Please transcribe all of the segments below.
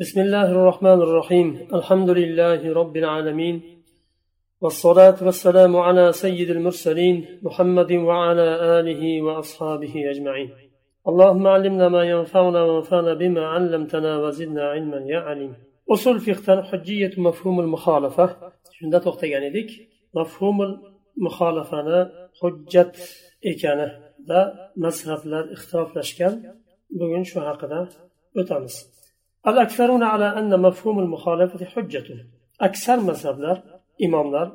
بسم الله الرحمن الرحيم الحمد لله رب العالمين والصلاة والسلام على سيد المرسلين محمد وعلى آله وأصحابه أجمعين اللهم علمنا ما ينفعنا وانفعنا بما علمتنا وزدنا علما يا عليم أصول في اختار حجية مفهوم المخالفة شندا توقتين ذيك مفهوم المخالفة حجة إكانة da mazhablar ixtiroflashgan bugun shu haqida o'tamiz. الأكثرون على أن مفهوم المخالفة حجة. أكثر مذهبlar imomlar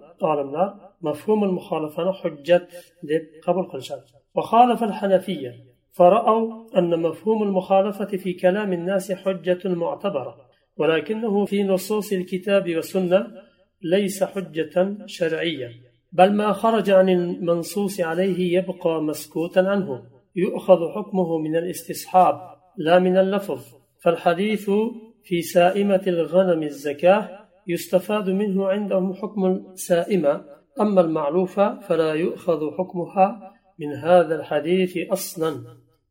مفهوم المخالفة حجة deb qabul qilishadi وخالف الحنفية فرأوا أن مفهوم المخالفة في كلام الناس حجة معتبرة ولكنه في نصوص الكتاب والسنة ليس حجة شرعية بل ما خرج عن المنصوص عليه يبقى مسكوتا عنه. يؤخذ حكمه من الاستصحاب لا من اللفظ. فالحديث في سائمة الغنم الزكاة يستفاد منه عندهم حكم السائمة أما المعلوفة فلا يؤخذ حكمها من هذا الحديث أصلا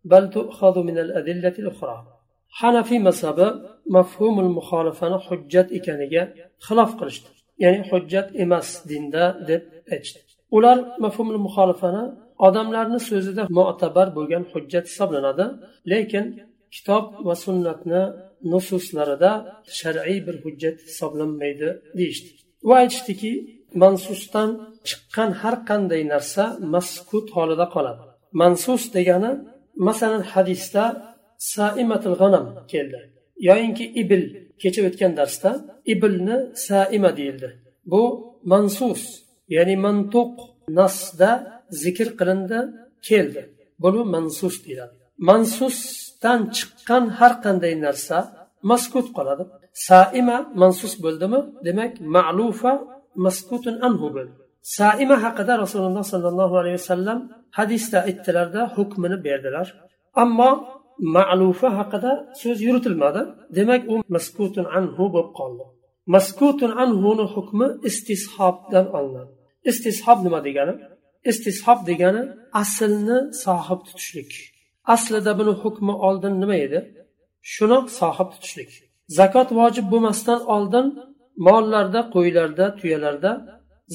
بل تؤخذ من الأدلة الأخرى. حنفي مذهب مفهوم المخالفة حجة إكانية خلاف قرشت ya'ni hujjat emas dinda deb aytishdi ular mafhumul muxolifani odamlarni so'zida mo'tabar bo'lgan hujjat hisoblanadi lekin kitob va sunnatni nususlarida shar'iy bir hujjat hisoblanmaydi deyishdi. U aytishdiki mansusdan chiqqan har qanday narsa maskut holida qoladi. Mansus degani masalan hadisda saimatul g'anam keldi. Yoyinki ibil kecha o'tgan darsda ibilni saima deyildi. Bu mansus ya'ni mantuq nasda zikr qilindi keldi. Buni mansus deyiladi. Mansus mansusdan chiqqan har qanday narsa maskut qoladi. Saima mansus bo'ldimi? Demak ma'lufa maskutun anhu bo'ldi. Saima haqida rasululloh sollallohu alayhi vasallam hadisda aytdilarda hukmini berdilar. Ammo ma'lufa haqida so'z yuritilmadi. Demak u maskutun anhu bo'lib qoldi. Maskutun anhuni hukmi istishobdan olinadi. Istishob nima degani? Istishob degani aslni sohib tutishlik. Aslida buni hukmi oldin nima edi? Shuni sohib tutishlik. Zakot vojib bo'lmasdan oldin mollarda qo'ylarda tuyalarda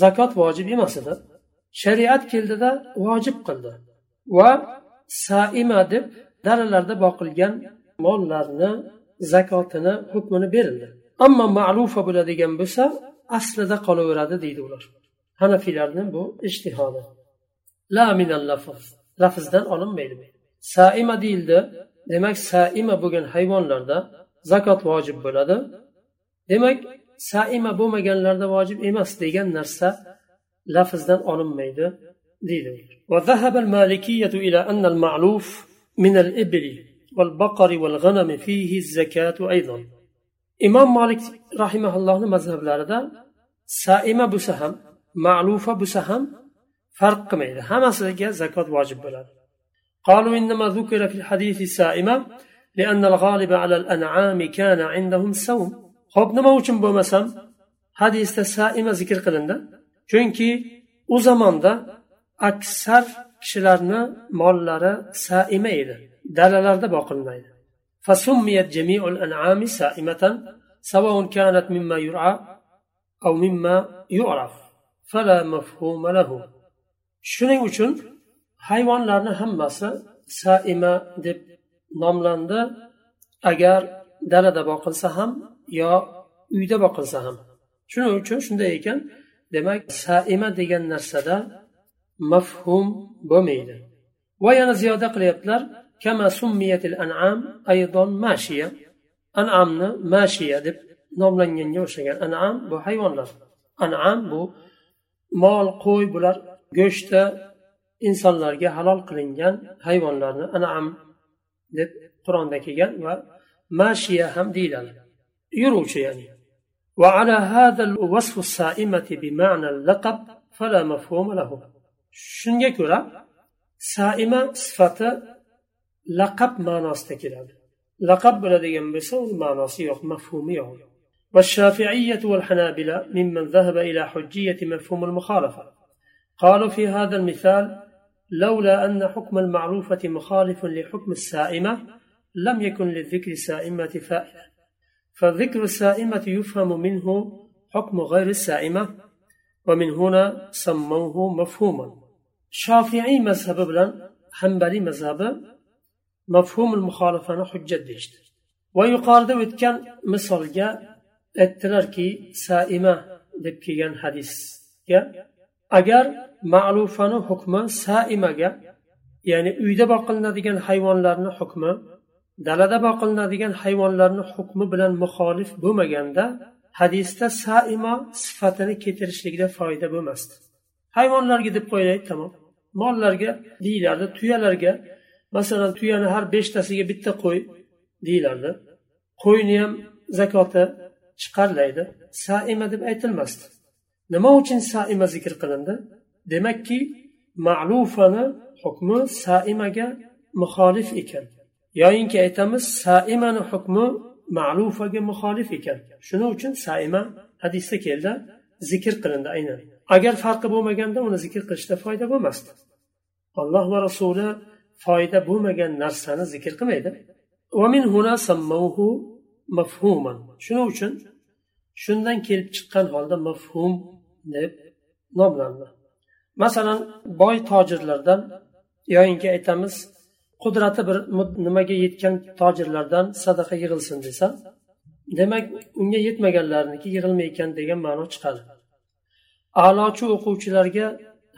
zakot vojib emas edi. Shariat keldida vojib qildi va saima deb daralarda boqilgan mollarni zakotini hukmini berildi. Ammo ma'rufa bo'ladigan bo'lsa aslida qolaveradi deydi ular. Hanafiylarni bu ishtihodi la minal lafz. Lafzdan olinmaydi saima deyildi demak saima bo'lgan hayvonlarda zakot vojib bo'ladi demak saima bo'lmaganlarda vojib emas degan narsa lafzdan olinmaydi deydi وذهب المالكية إلى أن المعلوف من الإبل والبقر والغنم فيه الزكاة أيضا إمام مالك رحمه الله مذهب لاردا سائمة بسهم معلوفة بسهم فرق ميدا هما سيجا زكاة واجب بلاد قالوا إنما ذكر في الحديث السائمة لأن الغالب على الأنعام كان عندهم سوم خب نما وچن بومسام حديث سائمة ذكر قلندا چونكي o zamanda aksar kishilarni mollari saima edi dalalarda boqilinmaydi فسميت جميع الأنعام سائمة سواء كانت مما يرعى أو مما يعرف فلا مفهوم له shuning uchun hayvonlarni hammasi saima deb nomlandi. Agar dalada boqilsa ham yo uyda boqilsa ham. Shuning uchun shunday ekan. Demak saima degan narsada mafhum bo'lmaydi. Va yana ziyoda qilyaptilar. Kama summiyatil an'am aydon mashiya. An'amni mashiya deb nomlanganga o'xshagan an'am bu hayvonlar. An'am bu mol qo'y bular go'shti insonlarga halol qilingan hayvonlarni an'am deb qur'onda kelgan va mashiya ham deyiladi yuruvchi ya'ni وعلى هذا الوصف السائمة بمعنى اللقب فلا مفهوم له shunga ko'ra saima sifati laqab ma'nosida keladi laqab bo'ladigan bo'lsa uni ma'nosi yo'q mafhumi yo'q والشافعية والحنابلة ممن ذهب إلى حجية مفهوم المخالفة قالوا في هذا المثال لولا أن حكم المعروفة مخالف لحكم السائمة لم يكن للذكر سائمة فائدة فذكر السائمة يفهم منه حكم غير السائمة ومن هنا سموه مفهوما. شافعي مذهب بلن حنبلي مذهب مفهوم المخالفة حجة ديشت. ويقارد ويتكن مثال aytdilarki saima deb kelgan hadisga agar ma'lufani hukmi saimaga ya'ni uyda boqilinadigan hayvonlarni hukmi dalada boqilinadigan hayvonlarni hukmi bilan muxolif bo'lmaganda hadisda saima sifatini keltirishlikda foyda bo'lmasdi. Hayvonlarga deb qo'yaylik tamom. Mollarga deyilardi tuyalarga masalan tuyani har beshtasiga bitta qo'y deyilardi qo'yni ham zakoti chiqarilaydi saima deb aytilmasdi. Nima uchun saima zikr qilindi? Demakki ma'lufani hukmi saimaga muxolif ekan. Yoyinki aytamiz saimani hukmi ma'lufaga muxolif ekan. Shuning uchun saima hadisda keldi zikr qilindi aynan. Agar farqi bo'lmaganda uni zikr qilishda foyda bo'lmasdi. Alloh va rasuli foyda bo'lmagan narsani zikr qilmaydi. Shuning uchun shundan kelib chiqqan holda mafhum deb nomlandi. Masalan boy tojirlardan yoyinki aytamiz qudrati bir nimaga yetgan tojirlardan sadaqa yig'ilsin desa demak unga yetmaganlarniki yig'ilmayekan degan ma'no chiqadi. A'lochi o'quvchilarga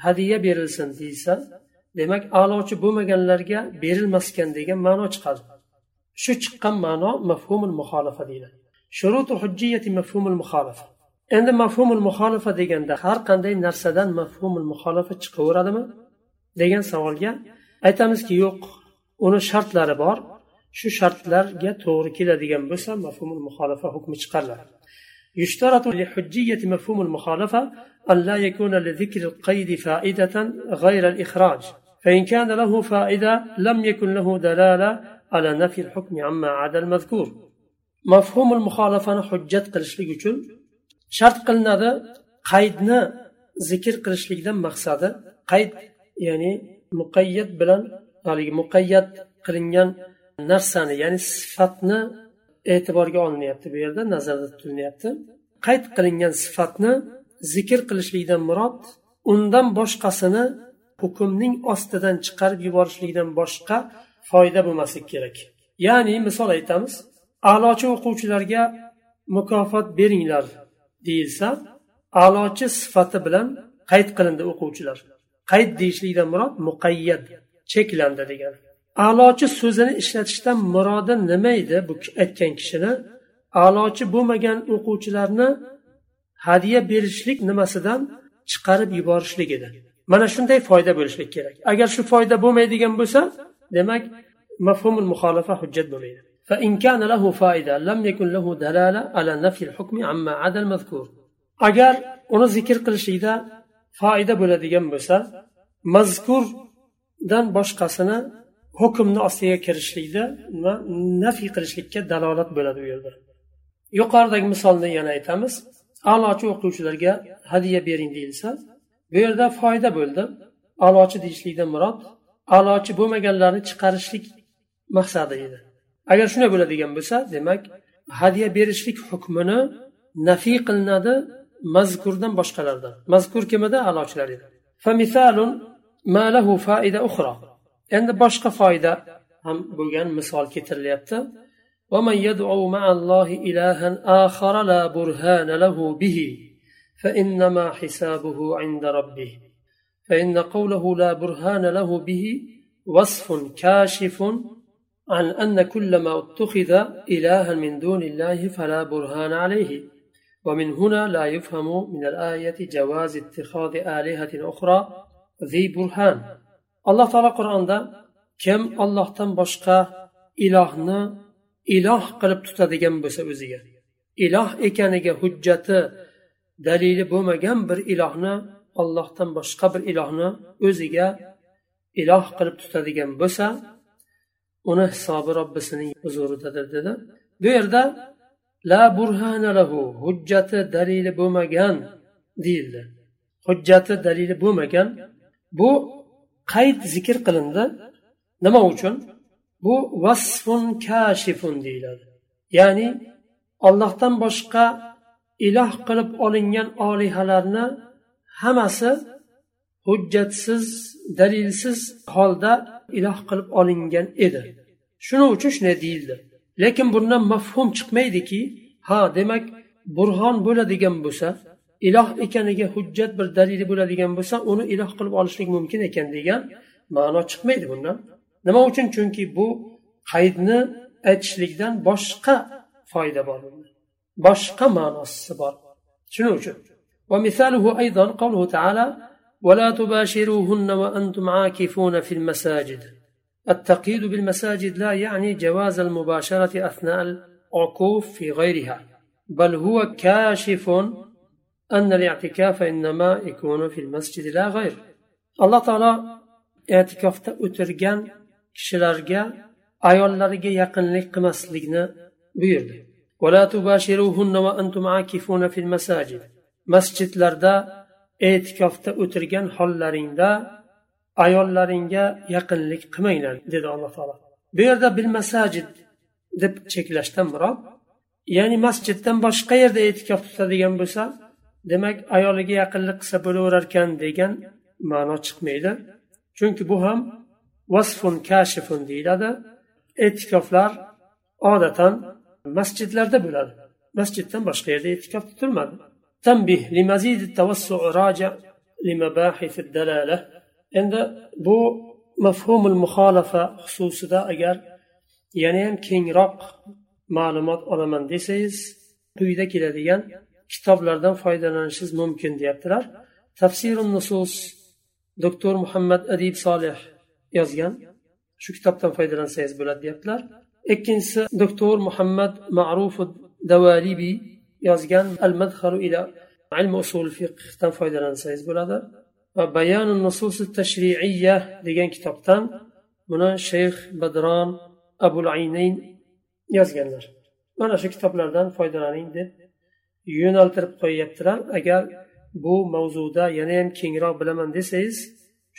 hadya berilsin deysa demak a'lochi bo'lmaganlarga berilmaskan degan ma'no chiqadi. Shu chiqqan ma'no mafhumul muxolifa deyiladi. shurutu hujjiyati mafhumul muxolifa endi mafhumul muxolifa deganda har qanday narsadan mafhumul muxolifa chiqaveradimi degan savolga aytamizki yo'q uni shartlari bor shu shartlarga to'g'ri keladigan bo'lsa mafhumul muxolifa hukmi chiqariladi يشترط لحجية مفهوم المخالفة أن لا يكون لذكر القيد فائدة غير الإخراج فإن كان له فائدة لم يكن له دلالة على نفي الحكم عما عدا المذكور mafhumul muxolafani hujjat qilishlik uchun shart qilinadi qaydni zikr qilishlikdan maqsadi. Qayd ya'ni muqayyat bilan haligi muqayyat qilingan narsani ya'ni sifatni e'tiborga olinyapti bu yerda nazarda tutilyapti. Qayd qilingan sifatni zikr qilishlikdan murod undan boshqasini hukmning ostidan chiqarib yuborishlikdan boshqa foyda bo'lmasligi kerak. Ya'ni misol aytamiz a'lochi o'quvchilarga mukofot beringlar deyilsa a'lochi sifati bilan qayd qilindi o'quvchilar. Qayd deyishlikdan murod muqayyat cheklandi degan. A'lochi so'zini ishlatishdan murodi nima edi bu aytgan kishini? A'lochi bo'lmagan o'quvchilarni hadya berishlik nimasidan chiqarib yuborishlik edi. Mana shunday foyda bo'lishlik kerak. Agar shu foyda bo'lmaydigan bo'lsa demak mafhumul muxolifa hujjat bo'lmaydi. فإن كان له فائدة لم يكن له دلالة على نفي الحكم عما عدا المذكور agar uni zikr qilishlikda foyda bo'ladigan bo'lsa mazkurdan boshqasini hukmni ostiga kirishlikda va nafiy qilishlikka dalolat bo'ladi u yerda yuqoridagi misolni yana aytamiz a'lochi o'quvchilarga hadya bering deyilsa bu yerda foyda bo'ldi a'lochi deyishlikdan murod a'lochi bo'lmaganlarni chiqarishlik maqsadi edi agar shunday bo'ladigan bo'lsa demak hadya berishlik hukmini nafiy qilinadi mazkurdan boshqalardan mazkur kim edi a'lochilar edi endi boshqa foyda ham bo'lgan misol keltirilyapti ومن يدعو مع الله إلها آخر لا برهان له به فإنما حسابه عند ربه فإن قوله لا برهان له به وصف كاشف عن أن كل ما اتخذ إلها من دون الله فلا برهان عليه ومن هنا لا يفهم من الآية جواز اتخاذ آلهة أخرى ذي برهان alloh taolo qur'onda kim ollohdan boshqa ilohni iloh qilib tutadigan bo'lsa o'ziga iloh ekaniga hujjati dalili bo'lmagan bir ilohni ollohdan boshqa bir ilohni o'ziga iloh qilib tutadigan bo'lsa uni hisobi robbisining huzuridadir dedi bu yerda la burhana lahu hujjati dalili bo'lmagan deyildi. Hujjati dalili bo'lmagan bu qayd zikr qilindi. Nima uchun? Bu vasfun kashifun deyiladi. Ya'ni ollohdan boshqa iloh qilib olingan olihalarni hammasi hujjatsiz dalilsiz holda iloh qilib olingan edi shuning uchun shunday deyildi lekin bundan mafhum chiqmaydiki ha demak burhon bo'ladigan bo'lsa iloh ekaniga hujjat bir dalili bo'ladigan bo'lsa uni iloh qilib olishlik mumkin ekan degan ma'no chiqmaydi bundan nima uchun chunki bu qaydni aytishlikdan boshqa foyda bor boshqa ma'nosi bor shuning uchun ومثاله أيضا قوله تعالى ولا تباشروهن وأنتم عاكفون في المساجد. التقييد بالمساجد لا يعني جواز المباشرة أثناء العكوف في غيرها بل هو كاشف أن الاعتكاف إنما يكون في المسجد لا غير. الله تعالى اعتكافda o'tirgan kishilarga ayollariga yaqinlik qilmaslikni buyurdi. masjidlarda e'tikofda o'tirgan hollaringda ayollaringga yaqinlik qilmanglar dedi alloh taolo. Bu yerda bil masajid deb cheklashdan murod ya'ni masjiddan boshqa yerda e'tikof tutadigan bo'lsa demak ayoliga yaqinlik qilsa bo'laverarkan degan ma'no chiqmaydi. Chunki bu ham vasfun kashifun deyiladi. E'tikoflar odatan masjidlarda bo'ladi. Masjiddan boshqa yerda e'tikof tutilmadi. تنبه لمزيد التوسع راجع لمباحث الدلالة عند بو مفهوم المخالفة خصوصا أجر يعني هم كينغراق ma'lumot olaman desangiz quyida keladigan kitoblardan foydalanishingiz mumkin deyaptilar tafsiri nusus doktor muhammad adib solih yozgan shu kitobdan foydalansangiz bo'ladi deyaptilar ikkinchisi doktor muhammad ma'ruf davalibiy yozgan al madharu ila ilm usul fiqhdan foydalansangiz bo'ladi. Va bayanu nusus tashriiya degan kitobdan buni shayx badron abul aynayn yozganlar. Mana shu kitoblardan foydalaning deb yo'naltirib qo'yyaptilar agar bu mavzuda yana ham kengroq bilaman desangiz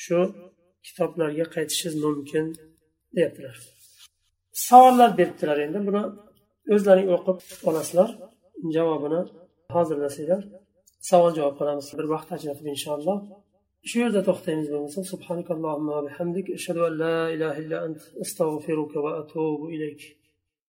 shu kitoblarga qaytishingiz mumkin deyaptilar. Savollar beribdilar endi. Buni o'zlaring o'qib olasizlar. Javobini hozirlasanglar savol javob qilamiz bir vaqt ajratib inshaalloh shu yerda to'xtaymiz bo'lmasa subhanakallohumma bihamdik ashhadu an la ilaha illa ant astag'firuka va atubu ilayk